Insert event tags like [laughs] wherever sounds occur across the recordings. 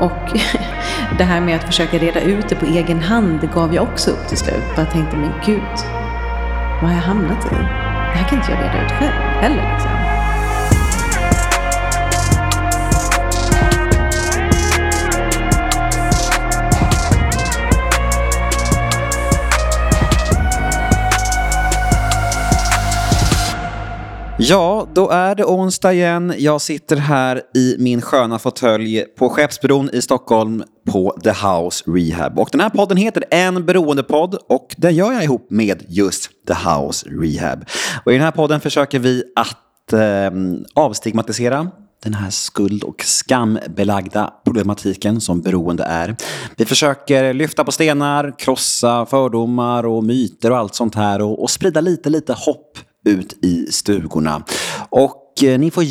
och [laughs] det här med att försöka reda ut det på egen hand, det gav jag också upp till slut. Bara tänkte, men gud, vad har jag hamnat i? Det här kan inte jag reda ut själv heller. Liksom. Ja, då är det onsdag igen. Jag sitter här i min sköna fåtölj på Skeppsbron i Stockholm på The House Rehab. Och den här podden heter En beroendepodd och den gör jag ihop med just The House Rehab. Och i den här podden försöker vi att eh, avstigmatisera den här skuld och skambelagda problematiken som beroende är. Vi försöker lyfta på stenar, krossa fördomar och myter och allt sånt här och, och sprida lite, lite hopp ut i stugorna. Och eh, ni får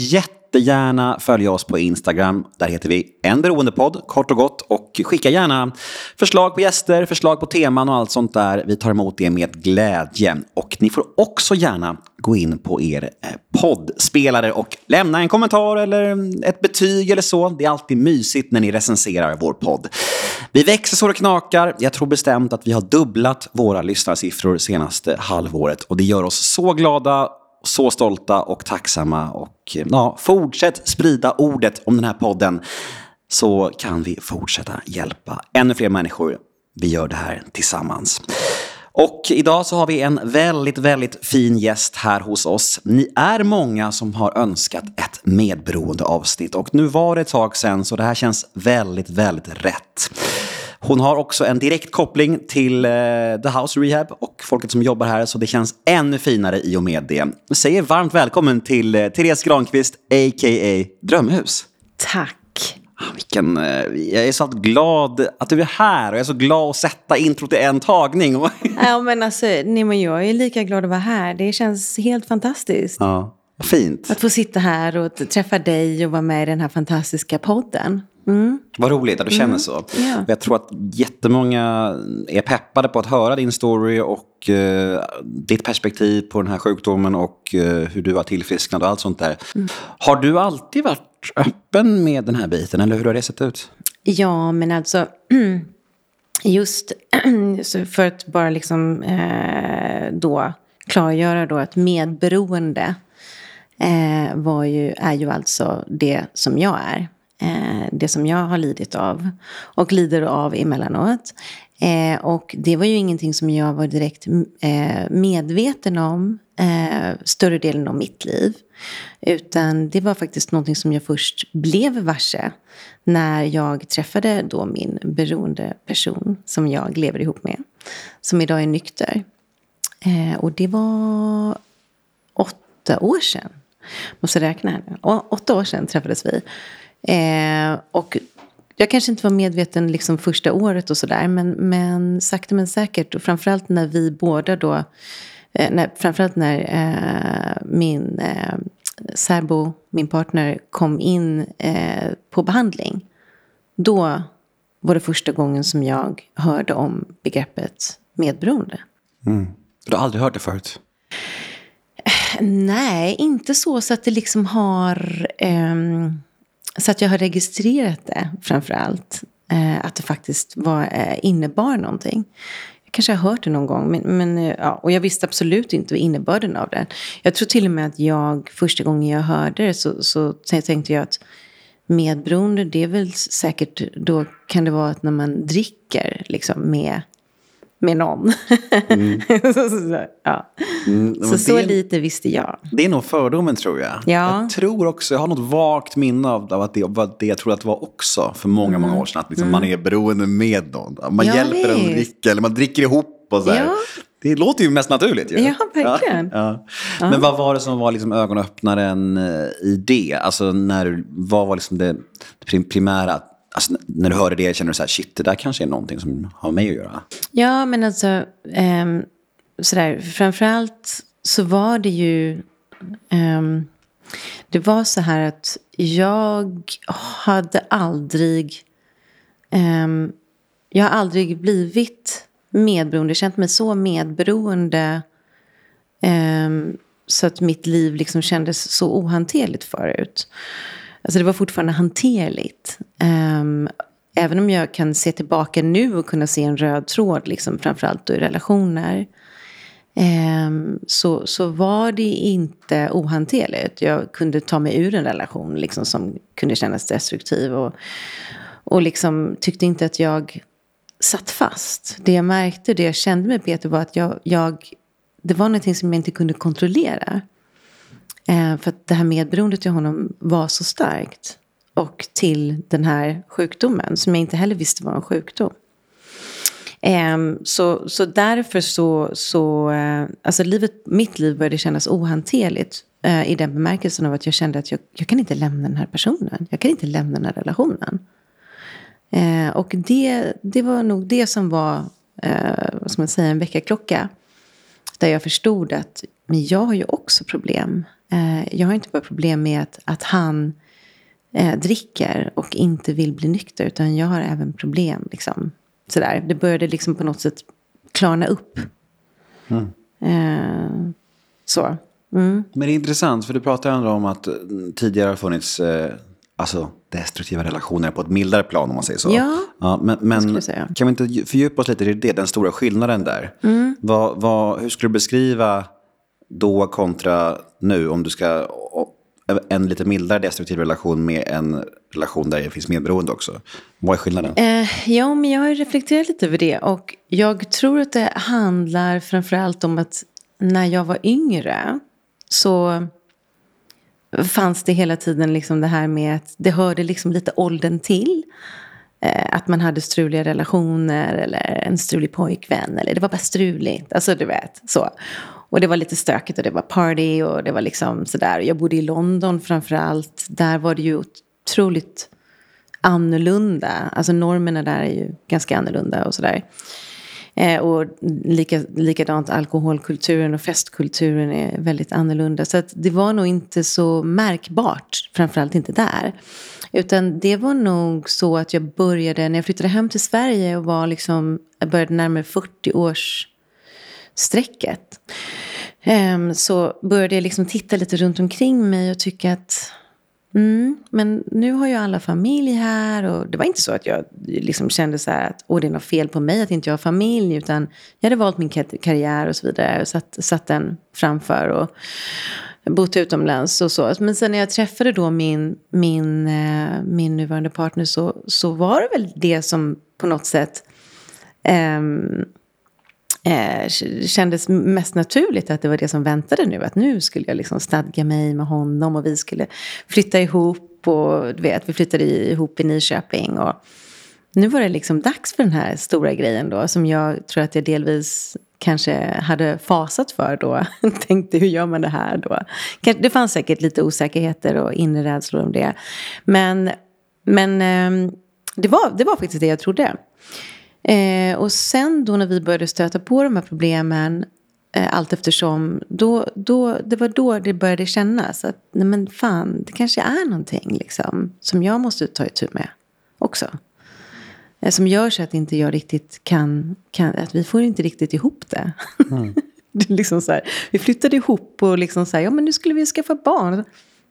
jättegärna följa oss på Instagram. Där heter vi En beroendepodd, kort och gott. Och skicka gärna förslag på gäster, förslag på teman och allt sånt där. Vi tar emot det med glädje. Och ni får också gärna gå in på er eh, poddspelare och lämna en kommentar eller ett betyg eller så. Det är alltid mysigt när ni recenserar vår podd. Vi växer så det knakar. Jag tror bestämt att vi har dubblat våra lyssnarsiffror senaste halvåret och det gör oss så glada så stolta och tacksamma. Och eh, ja, fortsätt sprida ordet om den här podden så kan vi fortsätta hjälpa ännu fler människor. Vi gör det här tillsammans. Och idag så har vi en väldigt, väldigt fin gäst här hos oss. Ni är många som har önskat ett medberoende avsnitt och nu var det ett tag sedan så det här känns väldigt, väldigt rätt. Hon har också en direkt koppling till eh, The House Rehab och folket som jobbar här så det känns ännu finare i och med det. Jag säger varmt välkommen till eh, Therese Granqvist, a.k.a. Drömhus. Tack. Ah, vilken, eh, jag är så glad att du är här och jag är så glad att sätta introt i en tagning. [laughs] ja, men alltså, nej, men jag är lika glad att vara här. Det känns helt fantastiskt. Ja, fint. Att få sitta här och träffa dig och vara med i den här fantastiska podden. Mm. Vad roligt att du känner mm. så. Yeah. Jag tror att jättemånga är peppade på att höra din story och uh, ditt perspektiv på den här sjukdomen och uh, hur du har tillfrisknat och allt sånt där. Mm. Har du alltid varit öppen med den här biten eller hur har det sett ut? Ja, men alltså [clears throat] just [clears throat] för att bara liksom uh, då klargöra då att medberoende var ju, är ju alltså det som jag är eh, det som jag har lidit av och lider av emellanåt. Eh, och det var ju ingenting som jag var direkt eh, medveten om eh, större delen av mitt liv. Utan det var faktiskt någonting som jag först blev varse när jag träffade då min beroende person som jag lever ihop med. Som idag är nykter. Eh, och det var åtta år sedan. Måste räkna här nu. Åtta år sedan träffades vi. Eh, och jag kanske inte var medveten liksom första året och sådär. Men, men sakta men säkert. Och framförallt när vi båda då. Eh, när, framförallt när eh, min eh, särbo, min partner, kom in eh, på behandling. Då var det första gången som jag hörde om begreppet medberoende. Mm. Du har aldrig hört det förut? Nej, inte så, så att det liksom har... Um, så att jag har registrerat det framför allt. Eh, att det faktiskt var, eh, innebar någonting. Jag kanske har hört det någon gång. Men, men, eh, ja, och jag visste absolut inte vad innebörden av det. Jag tror till och med att jag första gången jag hörde det så, så tänkte jag att medberoende det är väl säkert, då kan det vara att när man dricker liksom med med någon. Mm. [laughs] så, ja. mm, så, så lite visste jag. Det är nog fördomen tror jag. Ja. Jag tror också, jag har något vagt minne av att det var det jag tror att det var också för många, mm. många år sedan. Att liksom mm. man är beroende med någon. Man ja, hjälper en att dricka eller man dricker ihop och så ja. Det låter ju mest naturligt. Ju. Ja, verkligen. Ja, ja. Men vad var det som var liksom ögonöppnaren eh, i det? Alltså, när, vad var liksom det primära Alltså, när du hörde det känner du så här, shit, det där kanske är någonting som har med mig att göra? Ja, men alltså, eh, sådär, framförallt så var det ju, eh, det var så här att jag hade aldrig, eh, jag har aldrig blivit medberoende, känt mig så medberoende eh, så att mitt liv liksom kändes så ohanterligt förut. Alltså det var fortfarande hanterligt. Um, även om jag kan se tillbaka nu och kunna se en röd tråd, liksom, framförallt då i relationer, Um, så, så var det inte ohanterligt. Jag kunde ta mig ur en relation liksom, som kunde kännas destruktiv. Och, och liksom tyckte inte att jag satt fast. Det jag märkte, det jag kände med Peter var att jag, jag det var någonting som jag inte kunde kontrollera. Eh, för att det här medberoendet till honom var så starkt. Och till den här sjukdomen som jag inte heller visste var en sjukdom. Eh, så, så därför så, så eh, alltså livet, mitt liv började kännas ohanterligt. Eh, I den bemärkelsen av att jag kände att jag, jag kan inte lämna den här personen. Jag kan inte lämna den här relationen. Eh, och det, det var nog det som var, eh, vad ska man säga, en väckarklocka. Där jag förstod att men jag har ju också problem. Eh, jag har inte bara problem med att, att han eh, dricker och inte vill bli nykter. Utan jag har även problem. Liksom, sådär. Det började liksom på något sätt klarna upp. Mm. Eh, så. Mm. Men det är intressant, för du pratar ändå om att tidigare har funnits eh, alltså, destruktiva relationer på ett mildare plan om man säger så. Ja, ja men, men kan vi inte fördjupa oss lite i det, den stora skillnaden där? Mm. Vad, vad, hur skulle du beskriva då kontra nu om du ska en lite mildare destruktiv relation med en relation där det finns medberoende också. Vad är skillnaden? Eh, ja, men jag har reflekterat lite över det. Och jag tror att det handlar framförallt om att när jag var yngre så fanns det hela tiden liksom det här med att det hörde liksom lite åldern till. Eh, att man hade struliga relationer eller en strulig pojkvän. Eller det var bara struligt. Alltså du vet, så. Och det var lite stökigt och det var party och det var liksom sådär. Jag bodde i London framför allt. Där var det ju otroligt annorlunda. Alltså normerna där är ju ganska annorlunda och sådär. Eh, och lika, likadant alkoholkulturen och festkulturen är väldigt annorlunda. Så att det var nog inte så märkbart, framförallt inte där. Utan det var nog så att jag började, när jag flyttade hem till Sverige och var liksom, jag började närmare 40 års strecket. Ehm, så började jag liksom titta lite runt omkring mig och tycka att Mm, men nu har ju alla familj här och det var inte så att jag liksom kände så här att Åh, det är något fel på mig att inte jag har familj. Utan jag hade valt min karriär och så vidare och satt, satt den framför och bott utomlands och så. Men sen när jag träffade då min, min, eh, min nuvarande partner så, så var det väl det som på något sätt um, eh, kändes mest naturligt att det var det som väntade nu. Att nu skulle jag liksom stadga mig med honom och vi skulle flytta ihop. Och du vet, vi flyttade ihop i Nyköping. Och nu var det liksom dags för den här stora grejen då. Som jag tror att jag delvis kanske hade fasat för då. [laughs] Tänkte hur gör man det här då? Det fanns säkert lite osäkerheter och inre rädslor om det. Men, men ehm, det, var, det var faktiskt det jag trodde. Eh, och sen då när vi började stöta på de här problemen eh, allt eftersom, då, då, det var då det började kännas att nej men fan, det kanske är någonting liksom, som jag måste ta itu med också. Eh, som gör så att inte jag riktigt kan, kan, att vi får inte riktigt ihop det. Mm. [laughs] det liksom så här, vi flyttade ihop och liksom så här, ja men nu skulle vi skaffa barn.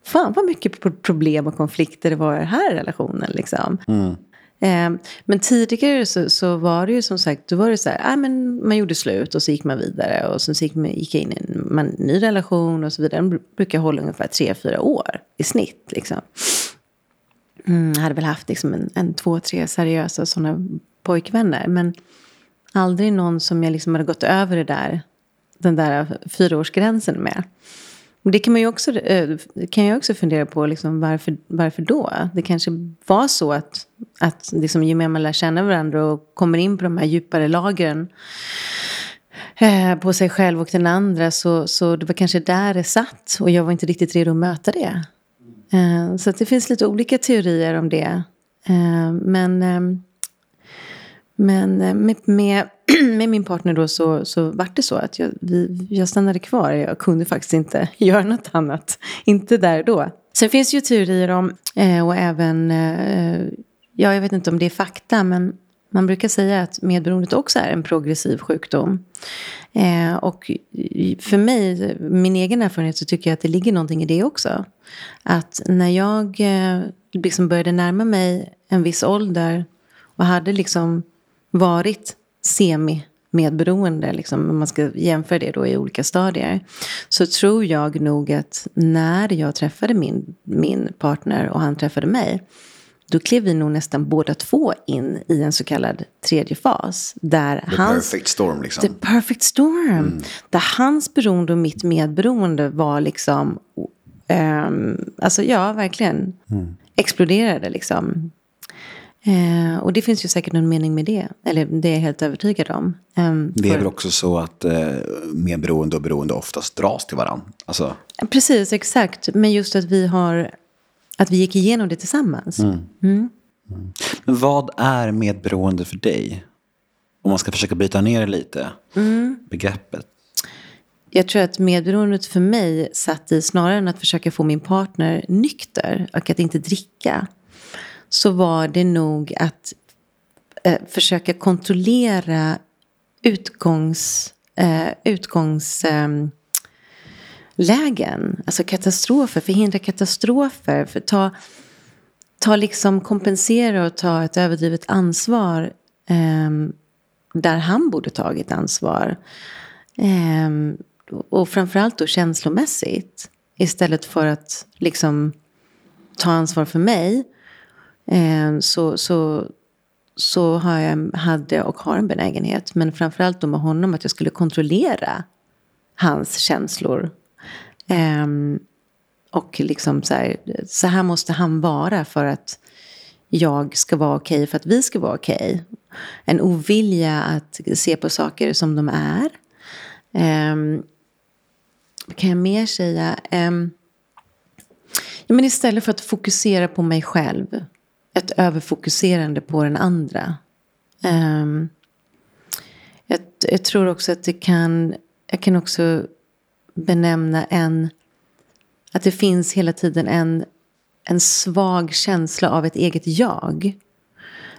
Fan vad mycket problem och konflikter det var i den här relationen liksom. Mm. Eh, men tidigare så, så, var det ju som sagt, då var det så här, ah, men man gjorde slut och så gick man vidare. Och sen så gick, man, gick jag in i en man, ny relation och så vidare. Den brukar hålla ungefär tre, fyra år i snitt. Liksom. Mm, jag hade väl haft liksom en, en två, tre seriösa sådana pojkvänner. Men aldrig någon som jag liksom hade gått över det där, den där fyraårsgränsen med. Det kan man ju också, eh, kan jag också fundera på, liksom, varför, varför då? Det kanske var så att, att liksom, ju mer man lär känna varandra och kommer in på de här djupare lagren eh, på sig själv och den andra, så, så det var kanske där det satt. Och jag var inte riktigt redo att möta det. Eh, så det finns lite olika teorier om det. Eh, men ehm, men eh, med, med [clears throat] med min partner då så, så var det så att jag, vi, jag stannade kvar. Jag kunde faktiskt inte [laughs] göra något annat. Inte där då. Sen finns det ju teorier om, eh, och även, eh, ja jag vet inte om det är fakta, men man brukar säga att medberoendet också är en progressiv sjukdom. Eh, och för mig, min egen erfarenhet, så tycker jag att det ligger någonting i det också. Att när jag eh, liksom började närma mig en viss ålder och hade liksom varit semi-medberoende, liksom, om man ska jämföra det då i olika stadier, så tror jag nog att när jag träffade min, min partner och han träffade mig, då klev vi nog nästan båda två in i en så kallad tredje fas. Där The hans, perfect storm liksom. The perfect storm. Där hans beroende och mitt medberoende var liksom, um, alltså ja, verkligen exploderade liksom. Eh, och det finns ju säkert någon mening med det. Eller det är jag helt övertygad om. Um, Det är för- väl också så att eh, medberoende och beroende oftast dras till varandra. Alltså, Precis, exakt. Men just att vi har, att vi gick igenom det tillsammans. men vad är medberoende för dig? Om man ska försöka bryta ner lite. Begreppet. Jag tror att medberoendet för mig satt i, snarare än att försöka få min partner nykter och att inte dricka, så var det nog att eh, försöka kontrollera utgångs, eh, utgångslägen. Ehm, alltså katastrofer, förhindra katastrofer, för ta, ta liksom kompensera och ta ett överdrivet ansvar ehm, där han borde tagit ansvar. Ehm, och framförallt då känslomässigt. Istället för att liksom ta ansvar för mig. Ehm, så, så, så har jag, hade och har en benägenhet. Men framförallt då med honom att jag skulle kontrollera hans känslor. Ehm, och liksom så här, så här måste han vara för att jag ska vara okej, för att vi ska vara okej. En ovilja att se på saker som de är. Um, kan jag mer säga? Ehm, ja, men istället för att fokusera på mig själv. Ett överfokuserande på den andra. Um, jag, jag tror också att det kan... Jag kan också benämna en... Att det finns hela tiden en, en svag känsla av ett eget jag.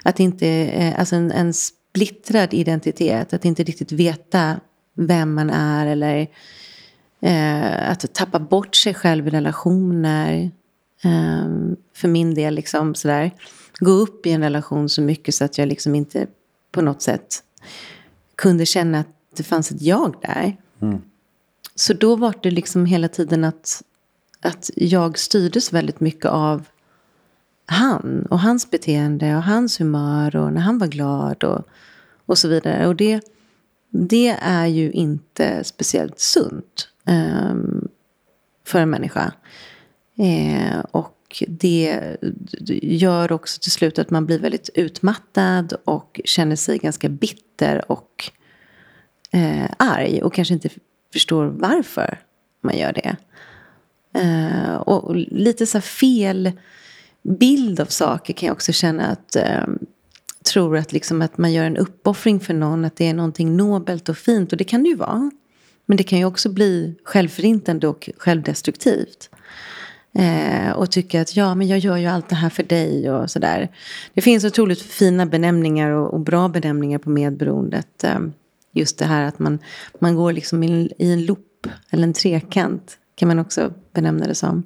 Att inte, eh, alltså en, en splittrad identitet. Att inte riktigt veta vem man är. Eller eh, att tappa bort sig själv i relationer. Eh, för min del liksom sådär. Gå upp i en relation så mycket så att jag liksom inte på något sätt kunde känna att det fanns ett jag där. Så då var det liksom hela tiden att, att jag styrdes väldigt mycket av han och hans beteende och hans humör och när han var glad och, och så vidare. Och det, det är ju inte speciellt sunt ehm, för en människa. Eh, och det gör också till slut att man blir väldigt utmattad och känner sig ganska bitter och eh, arg och kanske inte förstår varför man gör det. Eh, och lite så fel bild av saker kan jag också känna att eh, tror att, liksom att man gör en uppoffring för någon, att det är någonting nobelt och fint. Och det kan det ju vara. Men det kan ju också bli självförintande och självdestruktivt. Eh, och tycka att ja, men jag gör ju allt det här för dig och sådär. Det finns otroligt fina benämningar och, och bra benämningar på medberoendet. Eh, just det här att man, man går liksom i, en- i en loop, eller en trekant, kan man också benämna det som.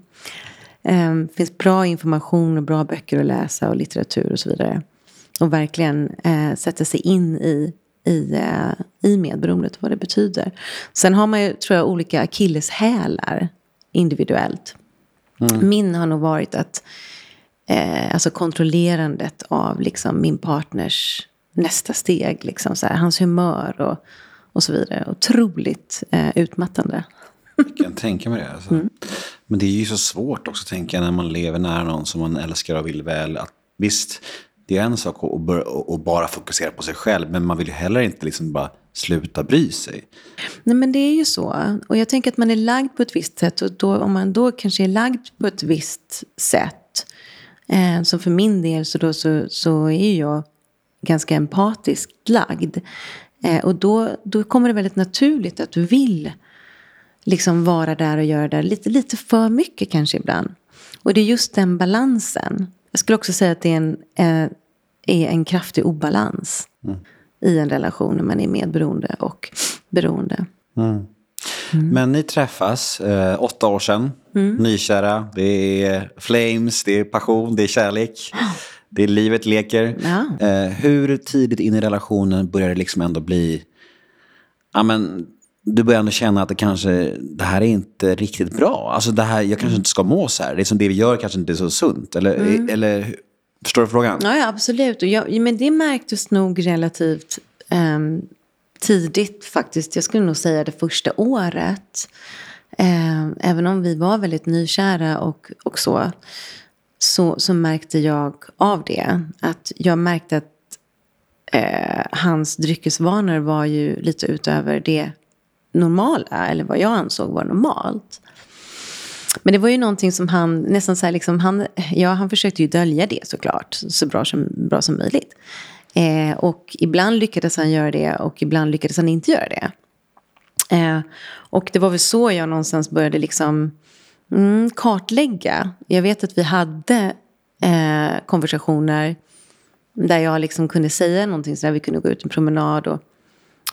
Eh, Det finns bra information och bra böcker att läsa och litteratur och så vidare. Och verkligen eh, sätta sig in i, i, eh, i medberoendet, vad det betyder. Sen har man ju, tror jag, olika akilleshälar individuellt. Min har nog varit att, eh, alltså kontrollerandet av liksom min partners nästa steg, liksom så här, hans humör och, och så vidare. Otroligt eh, utmattande. Jag kan tänka mig det. Alltså. Men det är ju så svårt också, tänker jag, när man lever nära någon som man älskar och vill väl. Att, visst, det är en sak att, bara fokusera på sig själv, men man vill ju heller inte liksom bara sluta bry sig. Nej men det är ju så. Och jag tänker att man är lagd på ett visst sätt. Och då, om man då kanske är lagd på ett visst sätt. Eh, som för min del så, då, så, så är ju jag ganska empatiskt lagd. Eh, och då, då kommer det väldigt naturligt att du vill liksom vara där och göra det lite, lite för mycket kanske ibland. Och det är just den balansen. Jag skulle också säga att det är en, eh, är en kraftig obalans i en relation när man är medberoende och beroende. Men ni träffas, eh, åtta år sedan, nykära, det är flames, det är passion, det är kärlek. Det är livet leker. Ja. Eh, hur tidigt in i relationen börjar det liksom ändå bli... Ja, men, du börjar ändå känna att det kanske, det här är inte riktigt bra. Alltså det här, jag kanske inte ska må så här. Det som det vi gör kanske inte är så sunt. Eller, eller förstår du frågan? Ja, ja absolut. Och jag, men det märktes nog relativt ehm, tidigt faktiskt. Jag skulle nog säga det första året. Ehm, även om vi var väldigt nykära och, och så, så. Så märkte jag av det. Att jag märkte att eh, hans dryckesvanor var ju lite utöver det normala. Eller vad jag ansåg var normalt. Men det var ju någonting som han nästan så här liksom, han, ja han försökte ju dölja det såklart, så bra som, bra som möjligt. Eh, och ibland lyckades han göra det och ibland lyckades han inte göra det. Eh, och det var väl så jag någonstans började liksom mm, kartlägga. Jag vet att vi hade eh, konversationer där jag liksom kunde säga någonting så där vi kunde gå ut en promenad och,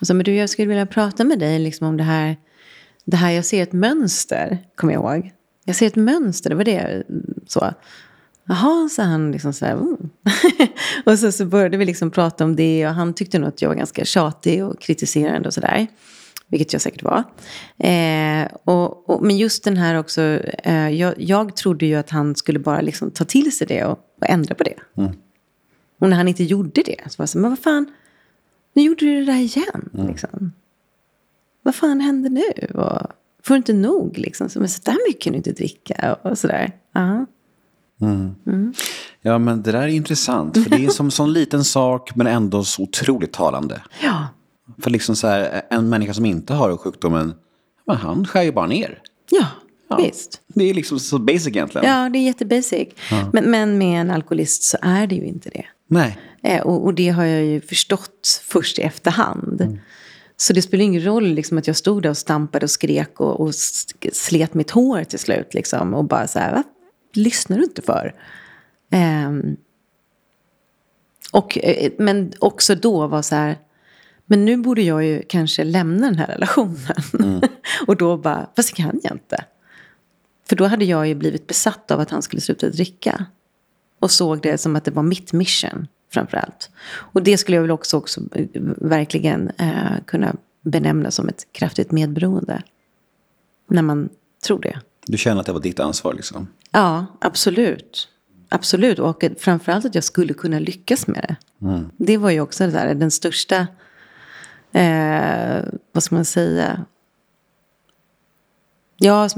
och så, men du jag skulle vilja prata med dig liksom om det här, det här jag ser ett mönster, kommer jag ihåg. Jag ser ett mönster, det var det. Så. Jaha, sa han liksom så här. Mm. [laughs] och så, så började vi liksom prata om det och han tyckte nog att jag var ganska tjatig och kritiserande och sådär. Vilket jag säkert var. Eh, och, och, men just den här också, eh, jag, jag trodde ju att han skulle bara liksom ta till sig det och, och ändra på det. Mm. Och när han inte gjorde det så var jag så men vad fan, nu gjorde du det där igen. Mm. Liksom. Vad fan händer nu? Och, får du inte nog liksom? Så, men så där mycket kan du inte dricka och sådär. Ja. Ja, men det där är intressant. För det är som en sån liten sak, men ändå så otroligt talande. ja. För liksom så här, en människa som inte har sjukdomen, men han skär ju bara ner. Ja, Ja. visst. Det är liksom så basic egentligen. Ja, det är jättebasic. Men, men med en alkoholist så är det ju inte det. Nej. Eh, och, och det har jag ju förstått först i efterhand. Så det spelar ingen roll liksom, att jag stod där och stampade och skrek och, och slet mitt hår till slut. Liksom, och bara så här, vad lyssnar du inte för? Ehm, och, eh, men också då var så här, men nu borde jag ju kanske lämna den här relationen. [laughs] och då bara, fast det kan jag inte. För då hade jag ju blivit besatt av att han skulle sluta dricka. Och såg det som att det var mitt mission framför allt. Och det skulle jag väl också, också eh, verkligen eh, kunna benämna som ett kraftigt medberoende. När man tror det. Du känner att det var ditt ansvar liksom? Ja, absolut. Absolut. Och framförallt att jag skulle kunna lyckas med det. Det var ju också det där, den största, eh, vad ska man säga? Ja,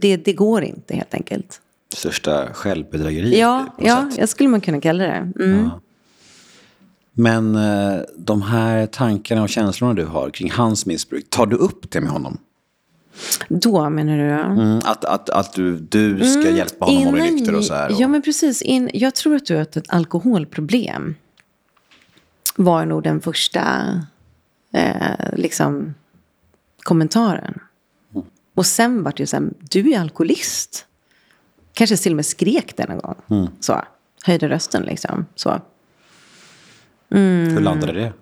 det, det går inte helt enkelt. Största självbedrägeriet Ja, ja sätt. jag skulle man kunna kalla det. Mm. Men eh, de här tankarna och känslorna du har kring hans missbruk, tar du upp det med honom? Då menar du? ja? Mm, att, att, att du, du ska hjälpa honom att bli Innan- nykter och så här? Och, Ja, men precis. In, jag tror att du har ett alkoholproblem. Var nog den första eh, liksom, kommentaren. Och sen var det ju så här, du är alkoholist. Kanske till och med skrek den en gång. Så, höjde rösten liksom. Så. Hur landade det?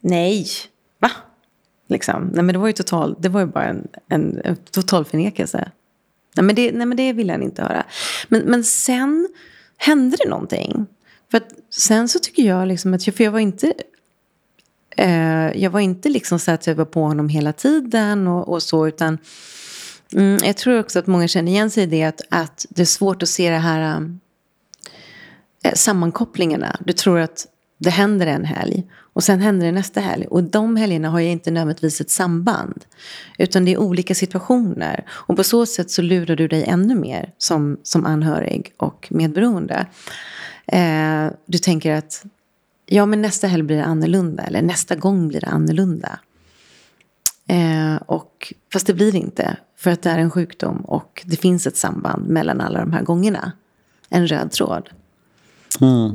Nej, va? Liksom. Nej, men det var ju total, det var ju bara en, en, en total förnekelse. Nej men, det, nej, men det ville han inte höra. Men, men sen hände det någonting. För att sen så tycker jag liksom att, för jag var inte, eh, jag var inte liksom så att jag var på honom hela tiden och, och så, utan mm, jag tror också att många känner igen sig i det, att, att det är svårt att se det här um, eh, sammankopplingarna. Du tror att det händer en helg och sen händer det nästa helg. Och de helgerna har ju inte nödvändigtvis ett samband. Utan det är olika situationer. Och på så sätt så lurar du dig ännu mer som, som anhörig och medberoende. Eh, du tänker att ja, men nästa helg blir det annorlunda. Eller nästa gång blir det annorlunda. Eh, och, fast det blir det inte. För att det är en sjukdom och det finns ett samband mellan alla de här gångerna. En röd tråd. Ja,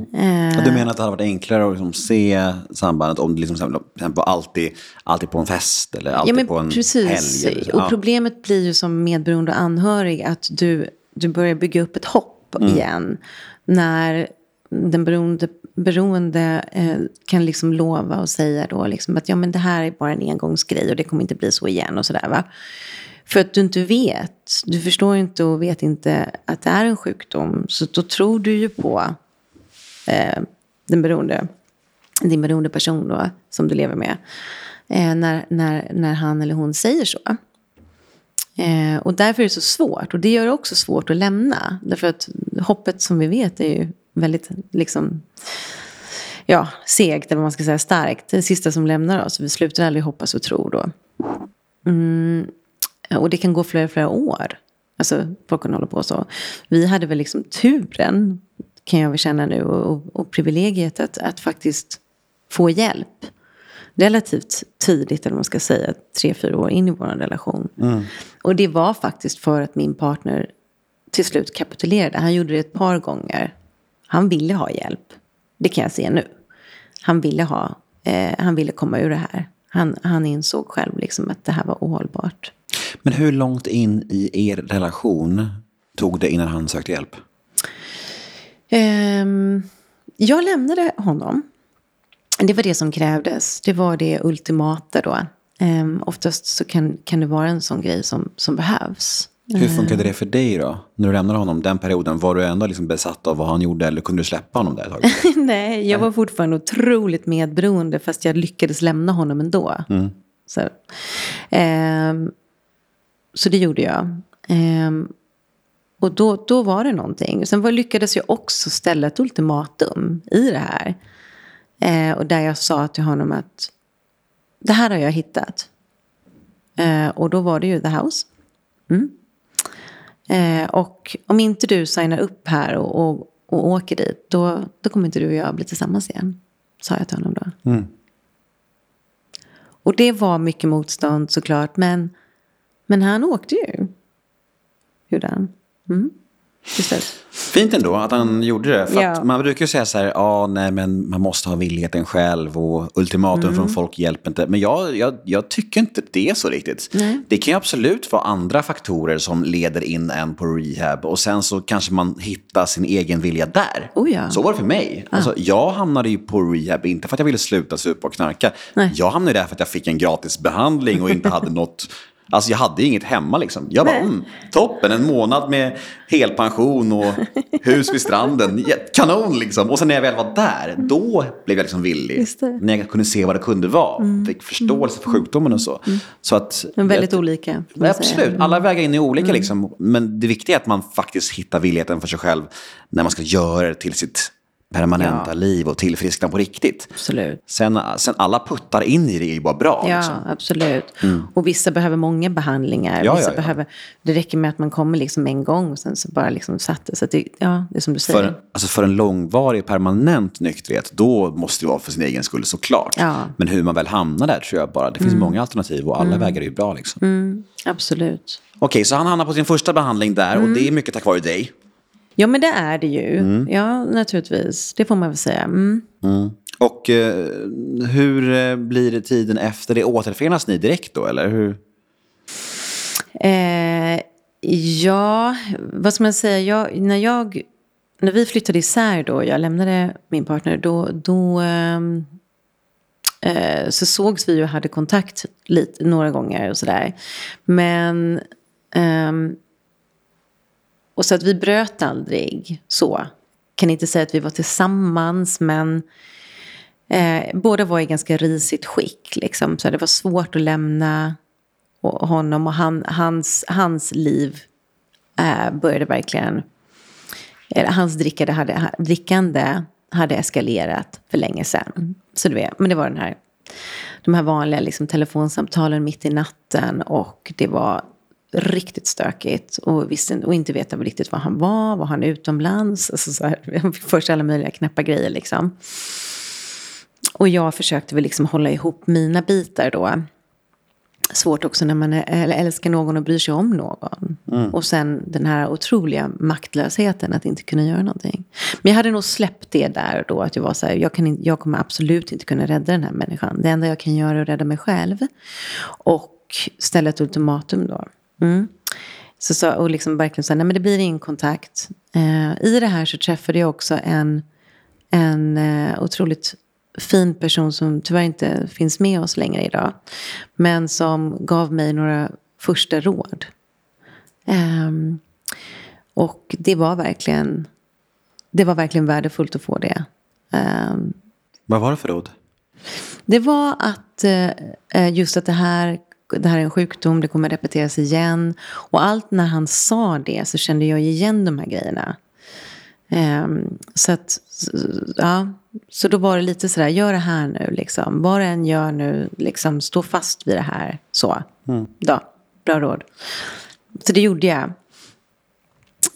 Du menar att det hade varit enklare att liksom se sambandet om det liksom, alltid, alltid på en fest eller alltid Ja, men på en precis. helg? så? Och Ja. problemet blir ju som medberoende och anhörig att du, du börjar bygga upp ett hopp Mm. igen. När den beroende, beroende eh, kan liksom lova och säga då liksom att ja, men det här är bara en engångsgrej och det kommer inte bli så igen och sådär va. För att du inte vet. Du förstår inte och vet inte att det är en sjukdom. Så då tror du ju på eh, den beroende, din beroende person då, som du lever med. Eh, när, när, när han eller hon säger så. Eh, och därför är det så svårt. Och det gör det också svårt att lämna. Därför att hoppet som vi vet är ju väldigt liksom, ja, segt, eller vad man ska säga, starkt. Det sista som lämnar oss. Vi slutar aldrig hoppas och tro då. Mm, och det kan gå flera, flera år. Alltså, folk kan hålla på så. Vi hade väl liksom turen, kan jag väl känna nu, och, och, privilegiet att, att faktiskt få hjälp relativt tidigt, eller vad man ska säga, tre, fyra år in i vår relation. Mm. Och det var faktiskt för att min partner till slut kapitulerade. Han gjorde det ett par gånger. Han ville ha hjälp. Det kan jag se nu. Han ville, ha, eh, han ville komma ur det här. Han, han insåg själv liksom att det här var ohållbart. Men hur långt in i er relation tog det innan han sökte hjälp? Um, jag lämnade honom. Det var det som krävdes. Det var det ultimata då. Um, oftast så kan, kan det vara en sån grej som, som behövs. Hur funkade det för dig då? När du lämnade honom den perioden, var du ändå liksom besatt av vad han gjorde eller kunde du släppa honom där ett tag? [laughs] Nej, jag var fortfarande otroligt medberoende fast jag lyckades lämna honom ändå. Mm. Så, um, så det gjorde jag. Um, och då, då var det någonting. Sen var, lyckades jag också ställa ett ultimatum i det här. Eh, och där jag sa till honom att det här har jag hittat. Eh, och då var det ju The House. Mm. Eh, och om inte du signar upp här och, och, och, åker dit, då, då kommer inte du och jag bli tillsammans igen. Sa jag till honom då. Mm. Och det var mycket motstånd såklart, men, men han åkte ju. Gjorde han. Mm. Fint ändå att han gjorde det. För ja. man brukar ju säga så här, ja nej men man måste ha villigheten själv och ultimatum mm. från folk hjälper inte. Men jag, jag, jag tycker inte det är så riktigt. Nej. Det kan ju absolut vara andra faktorer som leder in en på rehab och sen så kanske man hittar sin egen vilja där. Oh ja. Så var det för mig. Ah. Alltså, jag hamnade ju på rehab, inte för att jag ville sluta supa och knarka. Nej. Jag hamnade där för att jag fick en gratis behandling och inte hade något Alltså jag hade inget hemma liksom. Jag bara, mm, toppen, en månad med helpension och [laughs] hus vid stranden. Kanon liksom. Och sen när jag väl var där, då blev jag liksom villig. När jag kunde se vad det kunde vara. Mm. Fick förståelse för sjukdomen och så. Mm. så att, Men väldigt jag, olika. Absolut, alla mm. vägar in är olika mm. liksom. Men det viktiga är att man faktiskt hittar villigheten för sig själv när man ska göra det till sitt permanenta ja. liv och tillfriskna på riktigt. Absolut. Sen, sen alla puttar in i det är ju bara bra. Ja, liksom. absolut. Mm. Och vissa behöver många behandlingar. Ja, vissa ja, Behöver, det räcker med att man kommer liksom en gång och sen så bara liksom satt det. Så det, ja, det är som du säger. För, alltså för en långvarig permanent nykterhet, då måste det vara för sin egen skull såklart. Ja. Men hur man väl hamnar där tror jag bara, det finns mm. många alternativ och alla mm. vägar är ju bra liksom. Mm. Absolut. Okej, så han hamnar på sin första behandling där och mm. det är mycket tack vare dig. Ja, men det är det ju. Mm. Ja, naturligtvis. Det får man väl säga. Mm. Mm. Och eh, hur eh, blir det tiden efter det? Återförenas ni direkt då, eller hur? Eh, ja, vad ska man säga? Jag, när, jag, när vi flyttade isär då, jag lämnade min partner, då, då ehm, eh, så sågs vi och hade kontakt lite, några gånger och sådär. Men ehm, och så att vi bröt aldrig så. Kan inte säga att vi var tillsammans men eh, båda var i ganska risigt skick. Liksom. Så det var svårt att lämna honom och han, hans, hans liv eh, började verkligen... Eh, hans drickande hade, drickande hade eskalerat för länge sedan. Så du vet, men det var den här, de här vanliga liksom, telefonsamtalen mitt i natten och det var riktigt stökigt och, visste, och inte veta riktigt var han var, var han utomlands? Alltså så här, [laughs] först alla möjliga knäppa grejer liksom. Och jag försökte väl liksom hålla ihop mina bitar då. Svårt också när man älskar någon och bryr sig om någon. Mm. Och sen den här otroliga maktlösheten att inte kunna göra någonting. Men jag hade nog släppt det där då. Att jag var så här, jag, kan, jag kommer absolut inte kunna rädda den här människan. Det enda jag kan göra är att rädda mig själv. Och ställa ett ultimatum då. Mm. Så, så, och liksom verkligen så nej men det blir ingen kontakt. Eh, I det här så träffade jag också en, en eh, otroligt fin person som tyvärr inte finns med oss längre idag. Men som gav mig några första råd. Um, och det var verkligen, det var verkligen värdefullt att få det. Um, Vad var det för råd? Det var att uh, just att det här, det här är en sjukdom, det kommer repeteras igen. Och allt när han sa det så kände jag igen de här grejerna. Um, så att, ja, så då var det lite sådär, gör det här nu liksom. Vad än gör nu, liksom, stå fast vid det här. Så, mm. då, bra råd. Så det gjorde jag.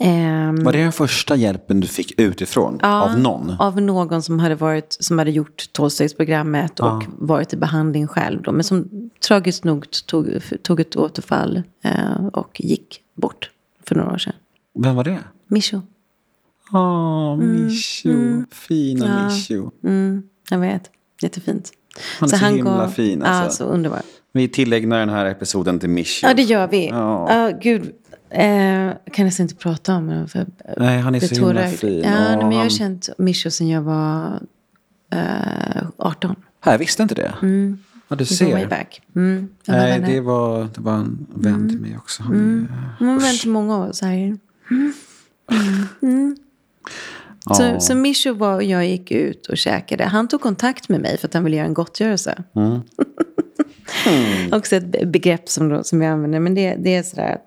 Um, var det den första hjälpen du fick utifrån? Ja, av någon? av någon som hade, varit, som hade gjort tolvstegsprogrammet och ja. varit i behandling själv. Då, men som tragiskt nog tog, tog ett återfall uh, och gick bort för några år sedan. Vem var det? Mischo. Åh, mm, Mischo. Mm. Fina ja. Mischo. Mm, jag vet. Jättefint. Han är så, så han himla gav, fin. Alltså. Ja, så underbar. Vi tillägnar den här episoden till Mischo. Ja, det gör vi. Ja. Uh, gud, Eh, kan nästan inte prata om honom. För Nej, han är så himla fin. Ja, men han... jag har känt Mischo sen jag var eh, 18. Jag visste inte det. Mm. Ja, du ser. Way back. Mm, Nej, det var, det var en vän mm. till mig också. Han mm. är, en vän till många av oss här. Mm. Mm. Så, så Mischo var och jag gick ut och käkade. Han tog kontakt med mig för att han ville göra en gottgörelse. Mm. [laughs] mm. Också ett begrepp som, som jag använder. Men det, det är sådär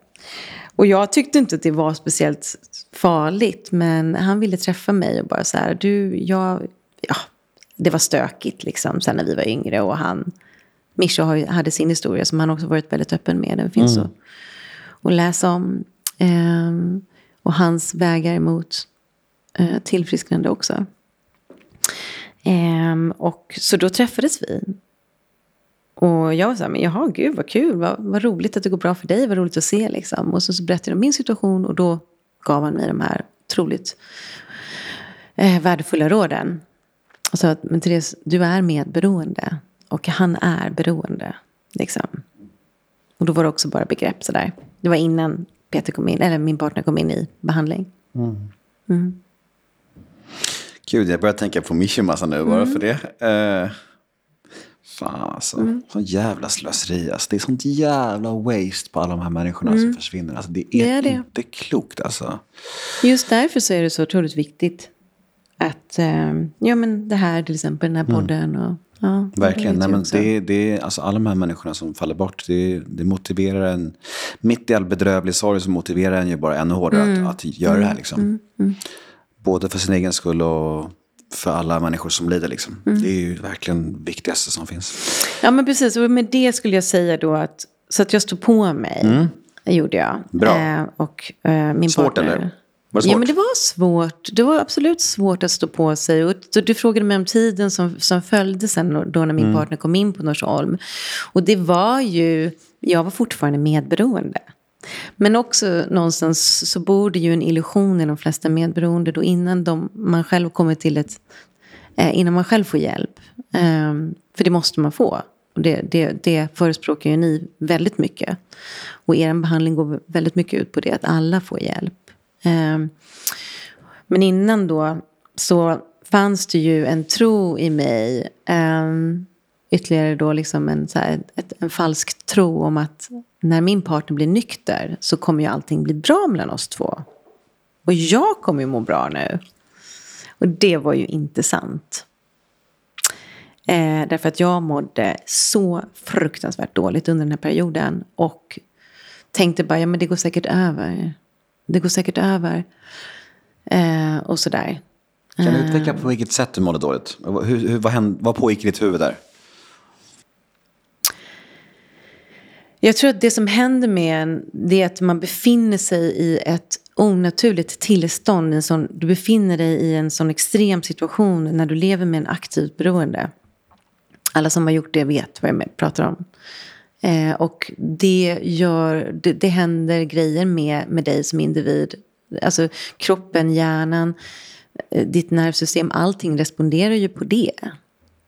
och jag tyckte inte att det var speciellt farligt. Men han ville träffa mig och bara så här, du, jag, ja, det var stökigt liksom sen när vi var yngre. Och han, Mischa hade sin historia som han också varit väldigt öppen med. Den finns mm. att, att läsa om. Um, och hans vägar mot uh, tillfrisknande också. Um, och så då träffades vi. Och jag var så här, men jaha, gud vad kul, vad, vad roligt att det går bra för dig, vad roligt att se liksom. Och så, så berättade jag om min situation och då gav han mig de här otroligt eh, värdefulla råden. Och sa att, men Therese, du är medberoende och han är beroende. Liksom. Och då var det också bara begrepp sådär. Det var innan Peter kom in, eller min partner kom in i behandling. Mm. Mm. Gud, jag börjar tänka på Mishimasa nu bara mm. för det. Uh... Fan alltså. Mm. Sån jävla slöseri. Alltså. Det är sånt jävla waste på alla de här människorna mm. som försvinner. Alltså, det är, det är det. inte klokt alltså. Just därför så är det så otroligt viktigt. Att, eh, ja men det här till exempel, den här mm. podden. Mm. Och, ja, Verkligen. Nej, men det, det, alltså, alla de här människorna som faller bort. Det, det motiverar en. Mitt i all bedrövlig sorg så motiverar en ju bara ännu hårdare att, att göra det här. Liksom. Mm. Både för sin egen skull och för alla människor som lider. Liksom. Mm. Det är ju verkligen det viktigaste som finns. Ja, men precis. Och med det skulle jag säga då att, så att jag stod på mig. Mm. gjorde jag. Bra. Eh, och eh, min svårt partner. eller? Var det svårt? Ja, men det var svårt. Det var absolut svårt att stå på sig. Och du frågade mig om tiden som, som följde sen då när min mm. partner kom in på Norsholm. Och det var ju, jag var fortfarande medberoende. Men också någonstans så bor det ju en illusion i de flesta medberoende då innan de, man själv kommer till ett, eh, innan man själv får hjälp. Eh, för det måste man få. Och det, det, det förespråkar ju ni väldigt mycket. Och er behandling går väldigt mycket ut på det, att alla får hjälp. Eh, men innan då så fanns det ju en tro i mig. Ehm, ytterligare då liksom en, så här, ett, en falsk tro om att när min partner blir nykter så kommer ju allting bli bra mellan oss två. Och jag kommer ju må bra nu. Och det var ju inte sant. Eh, därför att jag mådde så fruktansvärt dåligt under den här perioden. Och tänkte bara, ja men det går säkert över. Det går säkert över. Eh, och sådär. Kan du utveckla på vilket sätt du mådde dåligt? Hur, hur, vad, hände, vad pågick i ditt huvud där? Jag tror att det som händer med en, det är att man befinner sig i ett onaturligt tillstånd. En sån, du befinner dig i en sån extrem situation när du lever med en aktivt beroende. Alla som har gjort det vet vad jag pratar om. Eh, och det, gör, det, det händer grejer med, med dig som individ. Alltså kroppen, hjärnan, eh, ditt nervsystem, allting responderar ju på det.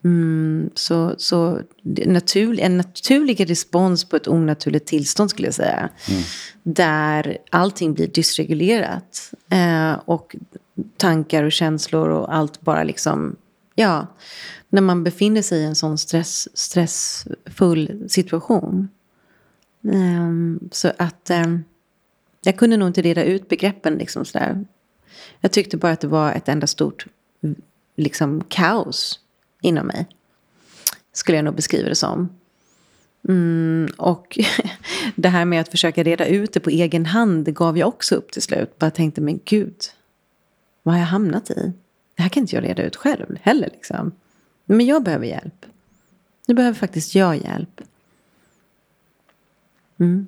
Mm, så så naturlig, en naturlig respons på ett onaturligt tillstånd skulle jag säga. Mm. Där allting blir dysregulerat. Eh, och tankar och känslor och allt bara liksom, ja. När man befinner sig i en sån stress, stressfull situation. Um, så att um, jag kunde nog inte reda ut begreppen liksom sådär. Jag tyckte bara att det var ett enda stort liksom kaos inom mig. Skulle jag nog beskriva det som. Mm, och [laughs] det här med att försöka reda ut det på egen hand det gav jag också upp till slut. Bara tänkte, men gud, vad har jag hamnat i? Det här kan inte jag reda ut själv heller. Liksom. Men jag behöver hjälp. Nu behöver faktiskt jag hjälp. Mm.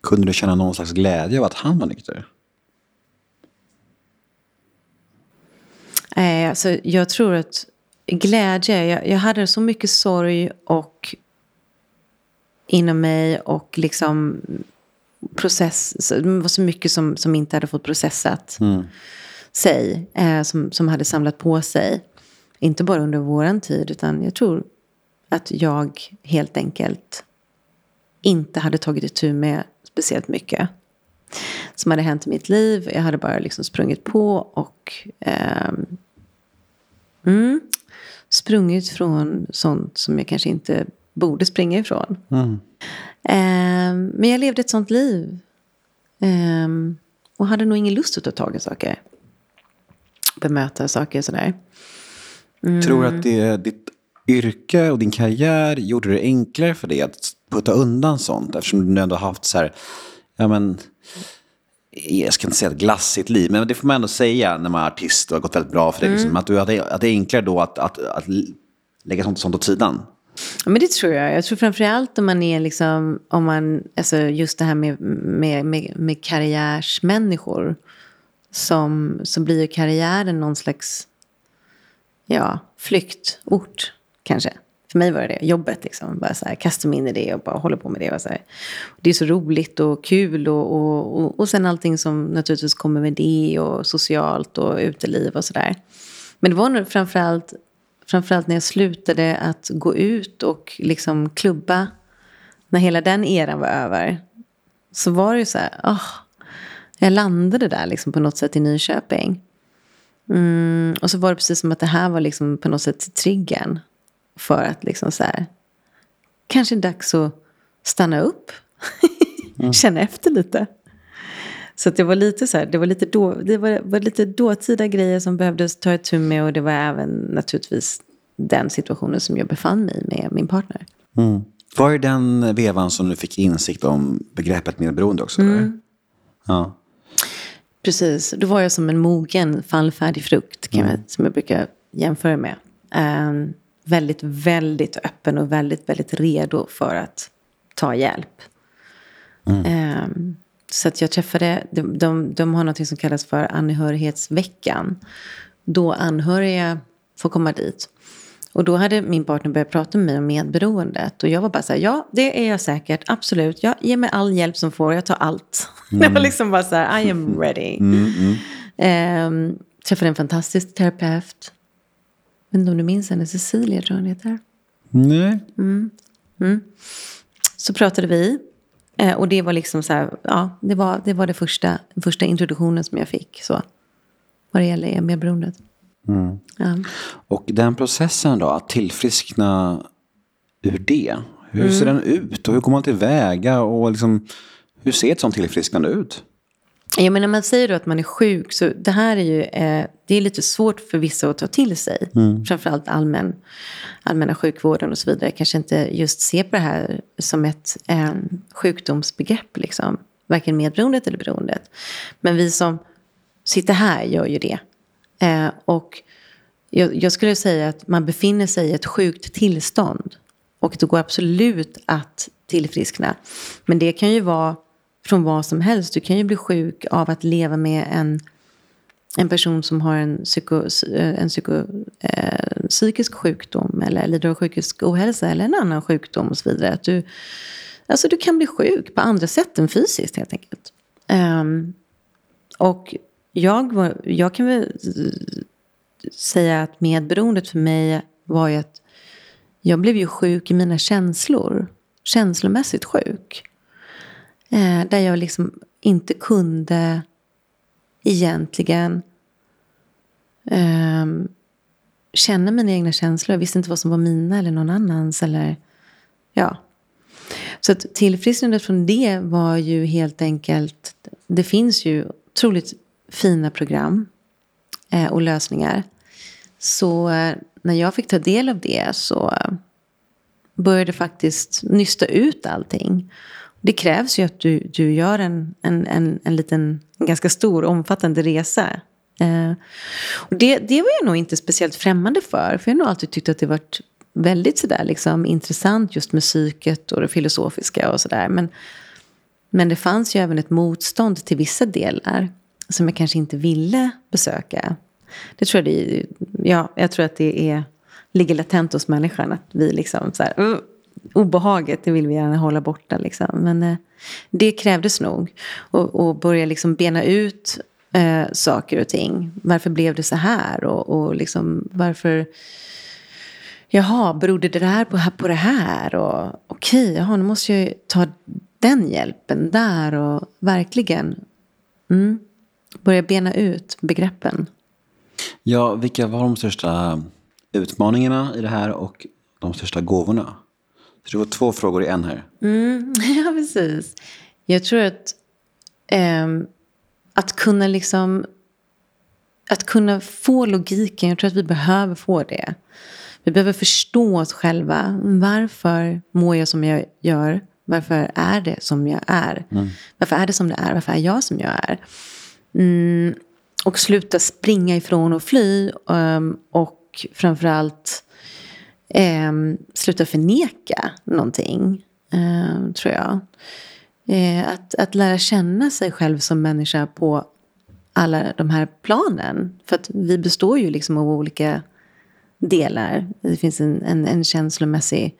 Kunde du känna någon slags glädje av att han var nykter? Eh, alltså, jag tror att glädje, jag, jag hade så mycket sorg och inom mig och liksom process, det var så mycket som, som inte hade fått processat mm. sig, eh, som, som hade samlat på sig. Inte bara under våran tid, utan jag tror att jag helt enkelt inte hade tagit itu med speciellt mycket som hade hänt i mitt liv. Jag hade bara liksom sprungit på och eh, mm, sprungit från sånt som jag kanske inte borde springa ifrån. Mm. Eh, men jag levde ett sånt liv. Eh, och hade nog ingen lust att ta tag i saker. Bemöta saker sådär. Mm. Tror du att det, ditt yrke och din karriär gjorde det enklare för dig att putta undan sånt? Eftersom du ändå haft så här, ja men, jag ska inte säga ett glassigt liv, men det får man ändå säga när man är artist och har gått väldigt bra för dig. Liksom. Mm. Liksom, att, du, att, det, att det är enklare då att, att, att lägga sånt, sånt åt sidan. Ja, men det tror jag. Jag tror framförallt om man är liksom, om man, alltså just det här med, med, med, med karriärsmänniskor. Som, så blir ju karriären någon slags ja, flyktort kanske. För mig var det det, jobbet liksom. Bara så här, kasta mig in i det och bara hålla på med det. Och så här. Det är så roligt och kul och, och, och, och sen allting som naturligtvis kommer med det och socialt och uteliv och sådär. Men det var nog framförallt, framförallt när jag slutade att gå ut och liksom klubba. När hela den eran var över. Så var det ju så här, oh, jag landade där liksom på något sätt i Nyköping. Mm, och så var det precis som att det här var liksom på något sätt triggern. För att liksom så här, kanske är dags att stanna upp. mm. [laughs] Känna efter lite. Så det var lite så här, det var lite, då, det var, var lite dåtida grejer som behövdes ta itu med. Och det var även naturligtvis den situationen som jag befann mig i med min partner. Mm. Var det den vevan som du fick insikt om begreppet medberoende också? Mm. Ja. Precis, då var jag som en mogen fallfärdig frukt kan mm. jag, som jag brukar jämföra med. Um, väldigt, väldigt öppen och väldigt, väldigt redo för att ta hjälp. Mm. Um, så att jag träffade, de, de, de har något som kallas för anhörighetsveckan. Då anhöriga får komma dit. Och då hade min partner börjat prata med mig om medberoendet. Och jag var bara så här, ja det är jag säkert, absolut. Jag ger mig all hjälp som får, jag tar allt. [laughs] Mm. jag var liksom bara så här, I am ready. Mm, mm. Um, träffade en fantastisk terapeut. Men inte om du minns henne, Cecilia tror jag hon heter. Nej. Mm. Mm. Så pratade vi. Eh, och det var liksom så här, ja, det var det, var det första, första introduktionen som jag fick. Så, vad det gäller medberoendet. Mm. Ja. Och den processen då, att tillfriskna ur det. Hur mm. ser den ut och hur går man tillväga och liksom, hur ser ett sånt tillfrisknande ut? Ja, men när man säger då att man är sjuk, så det här är ju eh, det är lite svårt för vissa att ta till sig. Mm. Framförallt allmän, allmänna sjukvården och så vidare. Kanske inte just se på det här som ett eh, sjukdomsbegrepp. Liksom. Varken medberoendet eller beroendet. Men vi som sitter här gör ju det. Eh, och jag, jag, skulle säga att man befinner sig i ett sjukt tillstånd. Och det går absolut att tillfriskna. Men det kan ju vara från vad som helst. Du kan ju bli sjuk av att leva med en, en person som har en, psyko, en psyko, eh, psykisk sjukdom eller lider av psykisk ohälsa eller en annan sjukdom och så vidare. Att du, alltså du kan bli sjuk på andra sätt än fysiskt helt enkelt. Um, och jag, jag kan väl säga att medberoendet för mig var ju att jag blev ju sjuk i mina känslor. Känslomässigt sjuk. Eh, där jag liksom inte kunde egentligen eh, känna mina egna känslor. Jag visste inte vad som var mina eller någon annans. Eller, ja. Så att tillfrisknandet från det var ju helt enkelt, det finns ju otroligt fina program eh, och lösningar. Så eh, när jag fick ta del av det så eh, började faktiskt nysta ut allting. Det krävs ju att du, du gör en, en, en, en liten, en ganska stor, omfattande resa. Eh, och det, det var jag nog inte speciellt främmande för. För jag har nog alltid tyckt att det varit väldigt sådär liksom, intressant just med psyket och det filosofiska och sådär. Men, men det fanns ju även ett motstånd till vissa delar som jag kanske inte ville besöka. Det tror jag, det, ja, jag tror att det är, ligger latent hos människan. Att vi liksom så här, uh, obehaget, det vill vi gärna hålla borta. Liksom. Men eh, det krävdes nog. Och, och börja liksom bena ut eh, saker och ting. Varför blev det så här? Och, och liksom, varför... Jaha, berodde det här på, på det här? Och okej, jaha, nu måste jag ta den hjälpen där och verkligen mm, börja bena ut begreppen. Ja, vilka var de största utmaningarna i det här och de största gåvorna? Så det var två frågor i en här. Mm, [laughs] ja, precis. Jag tror att eh, att kunna liksom att kunna få logiken, jag tror att vi behöver få det. Vi behöver förstå oss själva. Varför mår jag som jag gör? Varför är det som jag är? Mm. Varför är det som det är? Varför är jag som jag är? Mm, och sluta springa ifrån och fly. Um, och framförallt eh, sluta förneka någonting, eh, tror jag. Eh, att, att lära känna sig själv som människa på alla de här planen. För att vi består ju liksom av olika delar. Det finns en, en, en känslomässig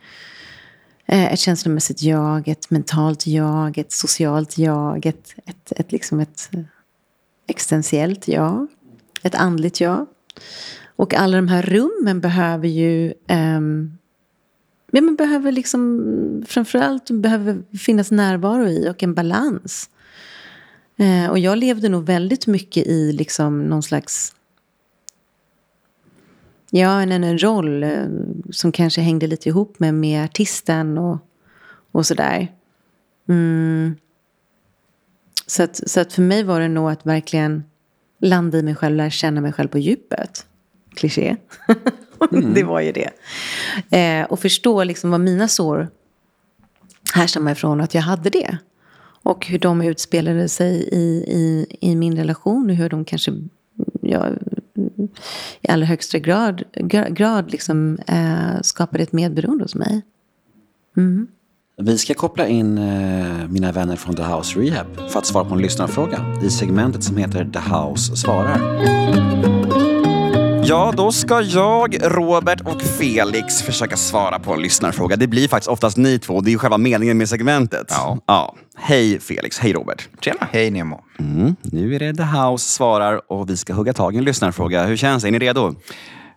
eh, ett känslomässigt jag, ett mentalt jag, ett socialt jag, ett, ett, ett, liksom ett existentiellt jag, ett andligt jag. Och alla de här rummen behöver ju um, ja, men behöver liksom, framförallt behöver finnas närvaro i och en balans. Eh, och jag levde nog väldigt mycket i liksom någon slags Ja, en, en roll eh, som kanske hängde lite ihop med, med artisten och, och sådär. Mm. Så, att, så att för mig var det nog att verkligen landa i mig själv, lära känna mig själv på djupet. Kliché. [laughs] Mm. det var ju det. Eh, och förstå liksom vad mina sår härstammar ifrån att jag hade det. Och hur de utspelade sig i, i, i min relation och hur de kanske ja, i allra högsta grad, grad liksom, eh, skapade ett medberoende hos mig. Mm. Vi ska koppla in eh, mina vänner från The House Rehab för att svara på en lyssnarfråga i segmentet som heter The House svarar. Ja, då ska jag, Robert och Felix försöka svara på en lyssnarfråga. Det blir faktiskt oftast ni två. Det är ju själva meningen med segmentet. Ja. ja. Hej Felix, hej Robert. Tjena. Hej Nemo. Mm. Nu är det The House svarar och vi ska hugga tag i en lyssnarfråga. Hur känns det? Är ni redo?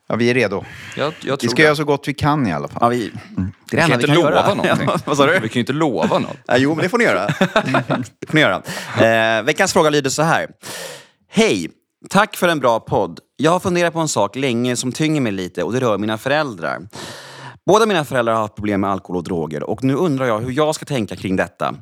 Ja, vi är redo. Jag, jag vi ska det. göra så gott vi kan i alla fall. Ja, vi, mm. Det är det vi kan inte lova göra. någonting. [laughs] Ja, vad sa du? Vi kan ju inte lova något. Ja, jo, men det får ni göra. [laughs] det får ni göra. Eh, veckans fråga lyder så här. Hej! Tack för en bra podd. Jag har funderat på en sak länge som tynger mig lite och det rör mina föräldrar. Båda mina föräldrar har haft problem med alkohol och droger och nu undrar jag hur jag ska tänka kring detta.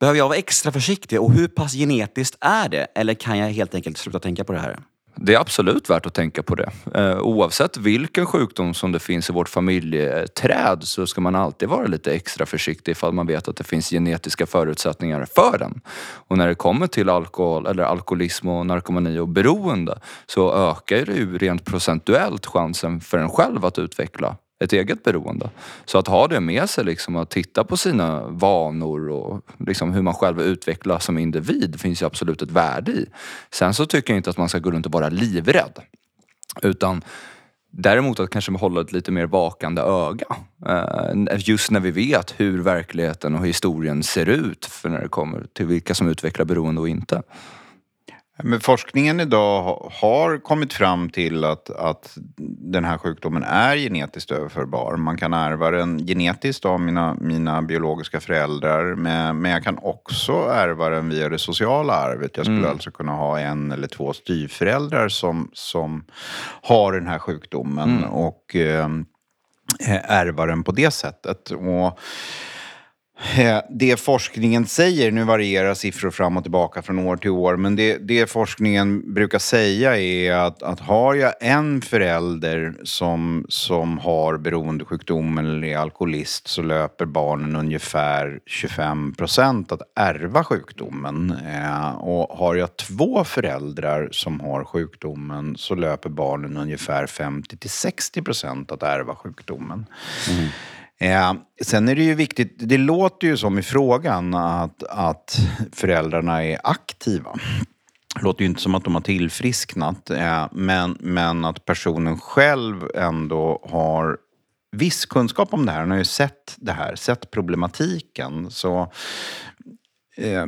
Behöver jag vara extra försiktig och hur pass genetiskt är det? Eller kan jag helt enkelt sluta tänka på det här? Det är absolut värt att tänka på det. Eh, oavsett vilken sjukdom som det finns i vårt familjeträd så ska man alltid vara lite extra försiktig ifall man vet att det finns genetiska förutsättningar för den. Och när det kommer till alkohol, eller alkoholism och narkomani och beroende så ökar det ju rent procentuellt chansen för en själv att utveckla ett eget beroende. Så att ha det med sig, liksom, att titta på sina vanor och liksom hur man själv utvecklas som individ finns ju absolut ett värde i. Sen så tycker jag inte att man ska gå runt och vara livrädd. Utan Däremot att kanske hålla ett lite mer vakande öga. Eh, just när vi vet hur verkligheten och historien ser ut för när det kommer till vilka som utvecklar beroende och inte. Men forskningen idag har kommit fram till att, att den här sjukdomen är genetiskt överförbar. Man kan ärva den genetiskt av mina, mina biologiska föräldrar men, men jag kan också ärva den via det sociala arvet. Jag skulle mm. alltså kunna ha en eller två styvföräldrar som, som har den här sjukdomen mm. och eh, ärva den på det sättet. Och, Eh, det forskningen säger, nu varierar siffror fram och tillbaka från år till år, men det, det forskningen brukar säga är att, att har jag en förälder som, som har beroendesjukdom eller är alkoholist så löper barnen ungefär 25 procent att ärva sjukdomen. Eh, och har jag två föräldrar som har sjukdomen så löper barnen ungefär 50 till 60 procent att ärva sjukdomen. Mm. Eh, sen är det ju viktigt, det låter ju som i frågan att, att föräldrarna är aktiva. Det låter ju inte som att de har tillfrisknat, eh, men, men att personen själv ändå har viss kunskap om det här. Han har ju sett det här, sett problematiken. Så Eh,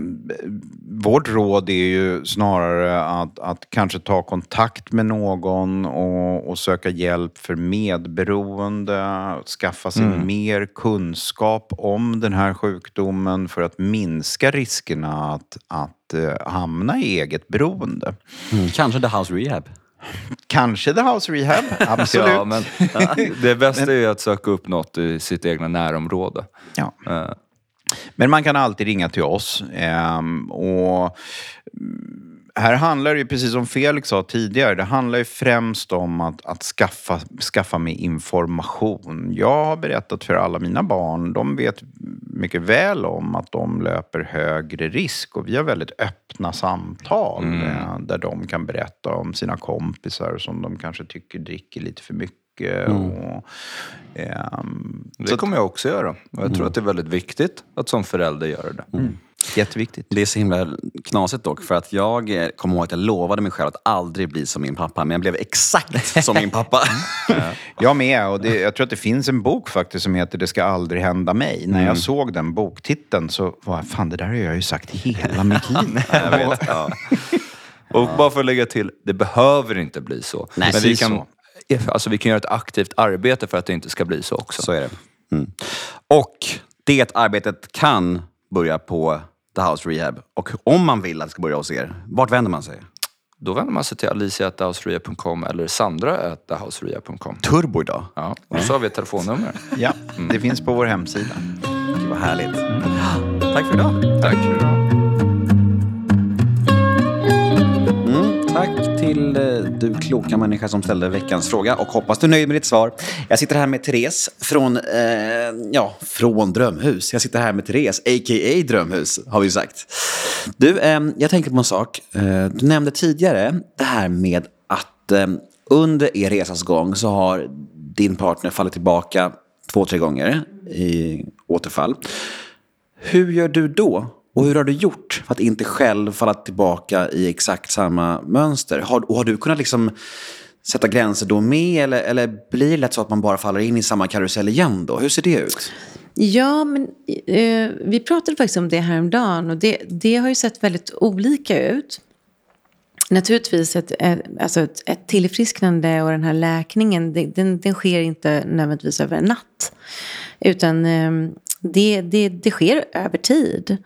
vårt råd är ju snarare att, att kanske ta kontakt med någon och, och söka hjälp för medberoende, skaffa sig mer kunskap om den här sjukdomen för att minska riskerna att, att eh, hamna i eget beroende. Mm, kanske The House Rehab. Kanske The House Rehab, [laughs] absolut. Ja, men det bästa [laughs] är ju att söka upp något i sitt egna närområde. Ja. Eh, Men man kan alltid ringa till oss. Ehm, och mm, här handlar det precis som Felix sa tidigare, det handlar ju främst om att, att skaffa, skaffa mig information. Jag har berättat för alla mina barn, de vet mycket väl om att de löper högre risk och vi har väldigt öppna samtal eh, där de kan berätta om sina kompisar som de kanske tycker dricker lite för mycket. Och, ehm, Det kommer jag också göra. Och jag tror att det är väldigt viktigt att som förälder göra det. jätteviktigt. Det är så himla knasigt dock, för att jag eh, kommer ihåg att jag lovade mig själv att aldrig bli som min pappa, men jag blev exakt [laughs] som min pappa. [laughs] Jag med. Och det, jag tror att det finns en bok faktiskt som heter Det ska aldrig hända mig. När jag såg den boktiteln så var jag, fan det där har jag ju sagt hela mitt liv. [laughs] Ja. Och bara för att lägga till, det behöver inte bli så. Nej, Men vi kan, alltså, vi kan göra ett aktivt arbete för att det inte ska bli så också. Så är det. Mm. Och det arbetet kan börja på The House Rehab. Och om man vill att det ska börja hos er, vart vänder man sig? Då vänder man sig till alicia.thehouseria.com eller sandra.thehouseria.com. Turbo idag. Ja, och så har vi ett telefonnummer. Ja, det finns på vår hemsida. Gud vad härligt. Tack för idag. Tack för idag. Till eh, du kloka människa som ställde veckans fråga och hoppas du är nöjd med ditt svar. Jag sitter här med Therese från, eh, ja, från Drömhus. Jag sitter här med Therese, a.k.a. Drömhus, har vi sagt. Du, eh, jag tänkte på en sak. Eh, du nämnde tidigare det här med att eh, under er resas gång så har din partner fallit tillbaka två, tre gånger i återfall. Hur gör du då? Och hur har du gjort för att inte själv falla tillbaka i exakt samma mönster? Har, och har du kunnat liksom sätta gränser då med? Eller, eller blir det lätt så att man bara faller in i samma karusell igen då? Hur ser det ut? Ja, men eh, vi pratade faktiskt om det häromdagen och det, det har ju sett väldigt olika ut. Naturligtvis ett, ett, alltså ett, ett tillfrisknande och den här läkningen, det, den, den sker inte nödvändigtvis över en natt. Utan eh, det, det, det sker över tid.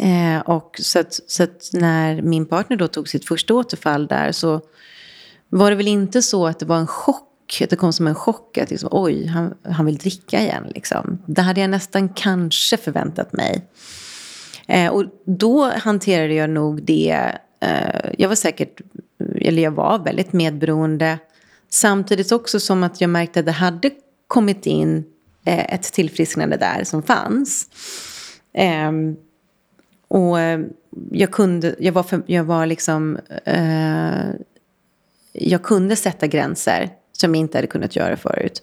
Eh, och så att, så att när min partner då tog sitt första återfall där så var det väl inte så att det var en chock, att det kom som en chock att liksom, oj, han, han vill dricka igen. Liksom. Det hade jag nästan kanske förväntat mig. Eh, och då hanterade jag nog det, eh, jag var säkert, eller jag var väldigt medberoende. Samtidigt också som att jag märkte att det hade kommit in eh, ett tillfrisknande där som fanns. Ehm, och eh, jag kunde, jag var, för, jag var liksom, eh, jag kunde sätta gränser som jag inte hade kunnat göra förut.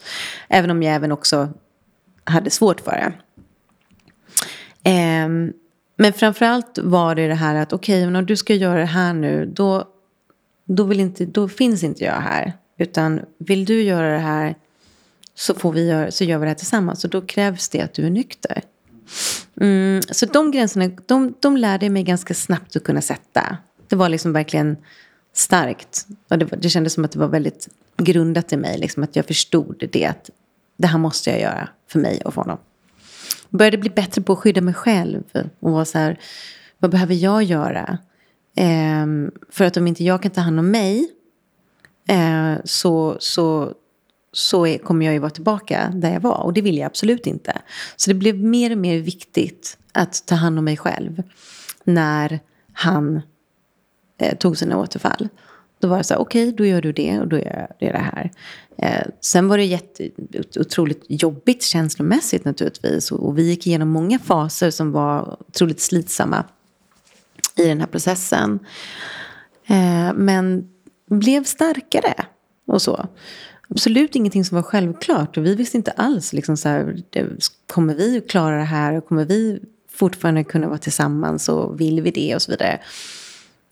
Även om jag även också hade svårt för det. Eh, men framförallt var det det här att okej, okay, om du ska göra det här nu, då, då, vill inte, då finns inte jag här. Utan vill du göra det här så, får vi göra, så gör vi det här tillsammans. Och då krävs det att du är nykter. Mm, så de gränserna, de, de lärde jag mig ganska snabbt att kunna sätta. Det var liksom verkligen starkt. Och det, det kändes som att det var väldigt grundat i mig. Liksom att jag förstod det att det här måste jag göra för mig och för honom. Började bli bättre på att skydda mig själv. Och vara så här, vad behöver jag göra? Eh, för att om inte jag kan ta hand om mig eh, så, så så är, kommer jag ju vara tillbaka där jag var. Och det vill jag absolut inte. Så det blev mer och mer viktigt att ta hand om mig själv när han eh, tog sina återfall. Då var det så här, okej, okay, då gör du det och då gör jag det här. Eh, sen var det jätte, otroligt jobbigt känslomässigt naturligtvis. Och, och vi gick igenom många faser som var otroligt slitsamma i den här processen. Eh, men blev starkare och så. Absolut ingenting som var självklart. Och vi visste inte alls, liksom så här, kommer vi klara det här? Kommer vi fortfarande kunna vara tillsammans? Och vill vi det? Och så vidare.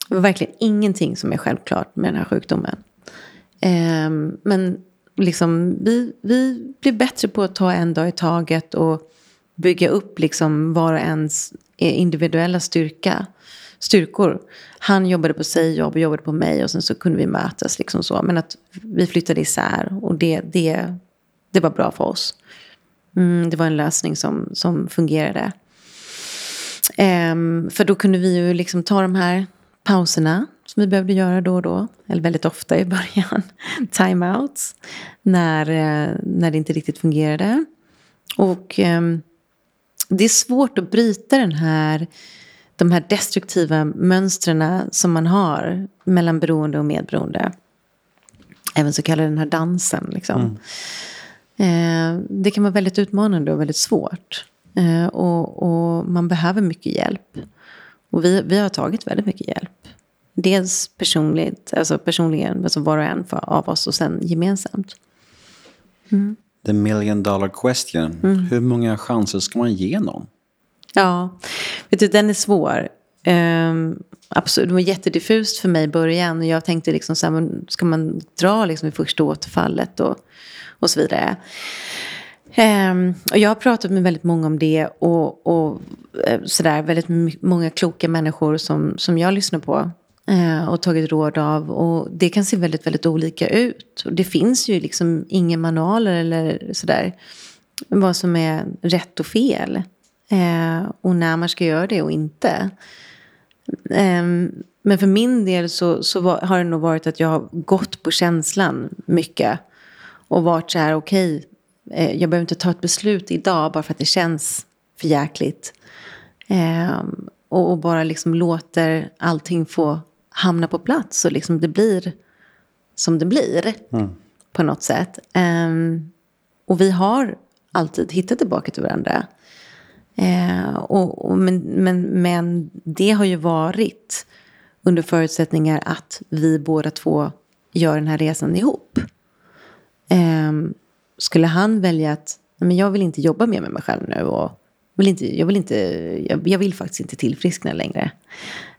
Det var verkligen ingenting som är självklart med den här sjukdomen. Eh, men liksom, vi, vi blev bättre på att ta en dag i taget och bygga upp liksom var och ens individuella styrka, styrkor. Han jobbade på sig, jag jobbade på mig och sen så kunde vi mötas. Liksom så. Men att vi flyttade isär och det, det, det var bra för oss. Mm, det var en lösning som, som fungerade. Um, för då kunde vi ju liksom ta de här pauserna som vi behövde göra då och då. Eller väldigt ofta i början. [laughs] Timeouts. När, eh, när det inte riktigt fungerade. Och um, det är svårt att bryta den här, de här destruktiva mönstren som man har mellan beroende och medberoende. Även så kallad den här dansen. Liksom. Mm. Eh, det kan vara väldigt utmanande och väldigt svårt. Eh, och, och, man behöver mycket hjälp. Och vi, vi har tagit väldigt mycket hjälp. Dels personligt, alltså personligen, alltså var och en för, av oss och sen gemensamt. Mm. The million dollar question. Mm. Hur många chanser ska man ge någon? Ja, vet du, den är svår. Um, absolut, det var jättediffust för mig i början. och Jag tänkte liksom så här, ska man dra liksom i första återfallet och, och så vidare. Um, och jag har pratat med väldigt många om det och, och eh, sådär, väldigt många kloka människor som, som jag lyssnar på uh, och tagit råd av. Och det kan se väldigt, väldigt olika ut. Och det finns ju liksom inga manualer eller sådär vad som är rätt och fel. Uh, och när man ska göra det och inte. Um, men för min del så, så var, har det nog varit att jag har gått på känslan mycket. Och varit så här, okej, okay, Eh, jag behöver inte ta ett beslut idag bara för att det känns för jäkligt. Eh, och, och, bara liksom låter allting få hamna på plats och liksom det blir som det blir. Mm. På något sätt. Eh, och vi har alltid hittat tillbaka till varandra. Eh, och, och, men, men, men det har ju varit under förutsättningar att vi båda två gör den här resan ihop. Um, skulle han välja att men jag vill inte jobba mer med mig själv nu och vill inte, jag, vill inte, jag, jag vill faktiskt inte tillfriskna längre.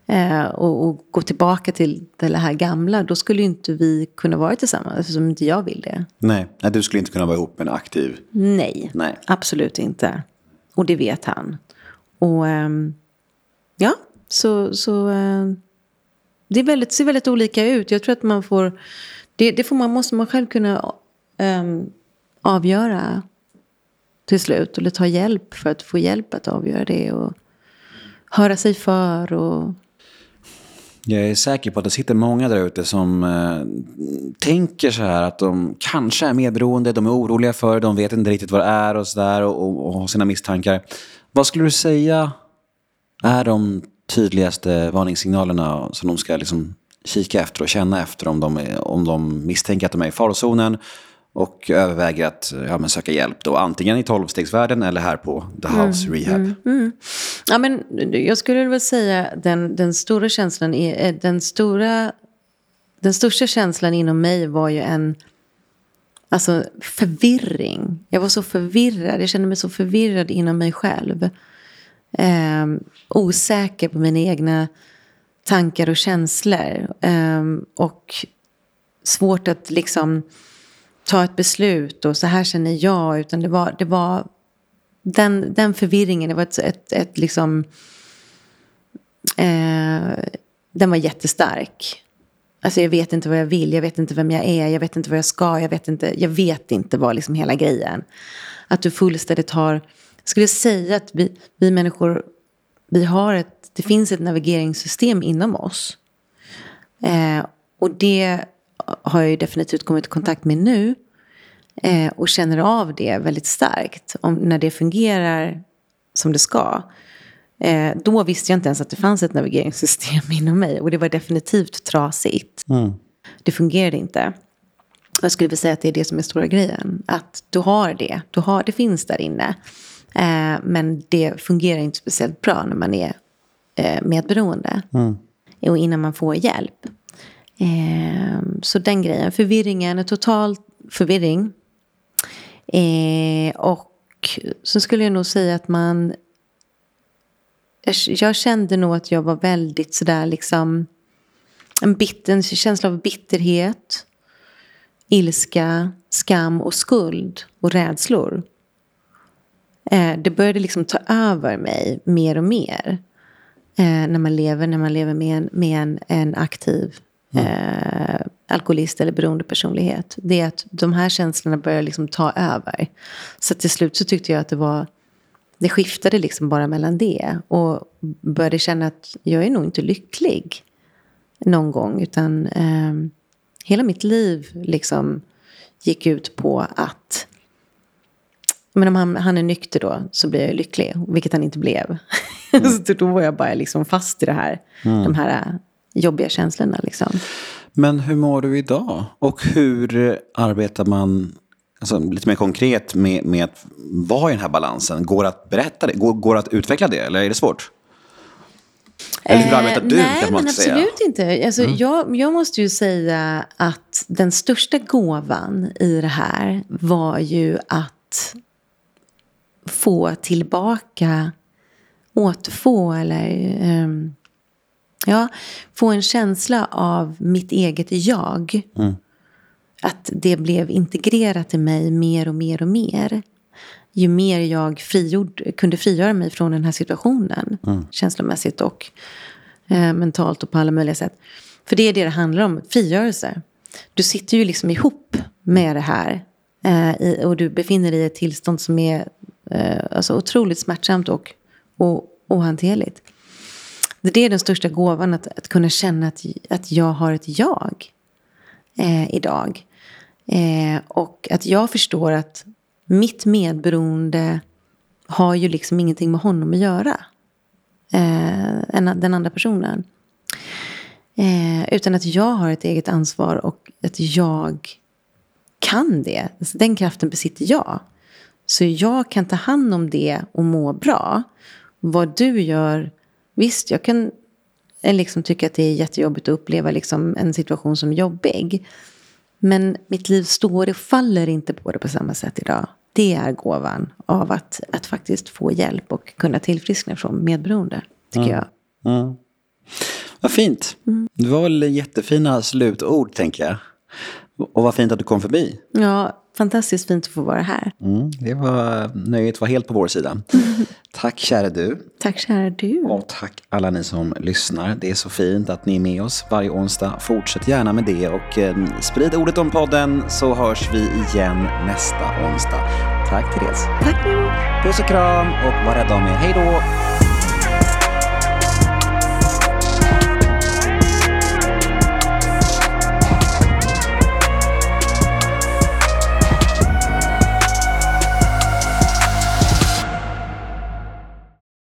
Eh, och, och, gå tillbaka till det här gamla, då skulle inte vi kunna vara tillsammans eftersom inte jag vill det. Nej, du skulle inte kunna vara ihop med en aktiv? Nej, Nej. absolut inte. Och det vet han. Och ehm, ja, så, så ehm, det är väldigt, ser väldigt olika ut. Jag tror att man får, det, det får man, måste man själv kunna ähm, avgöra till slut. Eller ta hjälp för att få hjälp att avgöra det. Och höra sig för. Och... Jag är säker på att det sitter många där ute som eh, tänker så här att de kanske är medberoende, de är oroliga för det, de vet inte riktigt vad det är och sådär och, och, och har sina misstankar. Vad skulle du säga är de tydligaste varningssignalerna som de ska liksom kika efter och känna efter om de, om de misstänker att de är i farozonen och överväger att ja, men söka hjälp då, antingen i tolvstegsvärlden eller här på The mm, House mm, Rehab. Mm, mm. Ja, men jag skulle väl säga den, den stora känslan är, eh, den stora, den största känslan inom mig var ju en alltså, förvirring. Jag var så förvirrad, jag kände mig så förvirrad inom mig själv. Eh, osäker på mina egna tankar och känslor. Eh, och svårt att liksom ta ett beslut och så här känner jag. Utan det var, det var den, den förvirringen, det var ett, ett, ett liksom... Eh, den var jättestark. Alltså jag vet inte vad jag vill, jag vet inte vem jag är, jag vet inte vad jag ska, jag vet inte, jag vet inte vad liksom hela grejen. Att du fullständigt har, jag skulle säga att vi, vi människor, vi har ett, det finns ett navigeringssystem inom oss. Eh, och det har jag ju definitivt kommit i kontakt med nu. Eh, och känner av det väldigt starkt. Om, när det fungerar som det ska. Eh, då visste jag inte ens att det fanns ett navigeringssystem [laughs] inom mig. Och det var definitivt trasigt. Mm. Det fungerade inte. Jag skulle vilja säga att det är det som är stora grejen. Att du har det. Du har, det finns där inne. Eh, men det fungerar inte speciellt bra när man är eh, medberoende. Mm. Och innan man får hjälp. Eh, så den grejen. Förvirringen, total förvirring. Eh, och så skulle jag nog säga att man... Jag, jag kände nog att jag var väldigt sådär liksom... En, bit, en känsla av bitterhet, ilska, skam och skuld och rädslor. Eh, det började liksom ta över mig mer och mer. Eh, när man lever, när man lever med en, med en, en aktiv eh, alkoholist eller beroende personlighet. Det är att de här känslorna börjar liksom ta över. Så till slut så tyckte jag att det var... Det skiftade liksom bara mellan det. Och började känna att jag är nog inte lycklig någon gång. Utan eh, hela mitt liv liksom gick ut på att... Men om han, han är nykter då så blir jag lycklig. Vilket han inte blev. [laughs] så då var jag bara liksom fast i det här. De här jobbiga känslorna liksom. Men hur mår du idag? Och hur arbetar man alltså, lite mer konkret med, med att vara i den här balansen? Går det att berätta det? Går, går det att utveckla det? Eller är det svårt? Eller hur arbetar du? nej, kanske man men säga? absolut inte. Alltså, jag, jag måste ju säga att den största gåvan i det här var ju att få tillbaka, återfå eller ehm, ja, få en känsla av mitt eget jag. Att det blev integrerat i mig mer och mer och mer. Ju mer jag frigjord, kunde frigöra mig från den här situationen. Känslomässigt och eh, mentalt och på alla möjliga sätt. För det är det det handlar om, frigörelse. Du sitter ju liksom ihop med det här. Eh, i, och du befinner dig i ett tillstånd som är eh, alltså otroligt smärtsamt och, och ohanterligt. Det är den största gåvan, att, att kunna känna att, att jag har ett jag eh, idag. Eh, och att jag förstår att mitt medberoende har ju liksom ingenting med honom att göra. Eh, den andra personen. Eh, utan att jag har ett eget ansvar och att jag kan det. Alltså, den kraften besitter jag. Så jag kan ta hand om det och må bra. Vad du gör, visst jag kan eh, liksom tycka att det är jättejobbigt att uppleva liksom en situation som jobbig. Men mitt liv står och faller inte på det på samma sätt idag. Det är gåvan av att, att faktiskt få hjälp och kunna tillfriskna från medberoende, tycker jag. Mm. Vad fint. Det var väl jättefina slutord, tänker jag. Och vad fint att du kom förbi. Ja, fantastiskt fint att få vara här. Mm, det var, nöjet var helt på vår sida. [laughs] Tack kära du. Tack kära du. Och tack alla ni som lyssnar. Det är så fint att ni är med oss varje onsdag. Fortsätt gärna med det och eh, sprid ordet om podden så hörs vi igen nästa onsdag. Tack Therese. Tack. Puss och kram och var rädda om er. Hej då!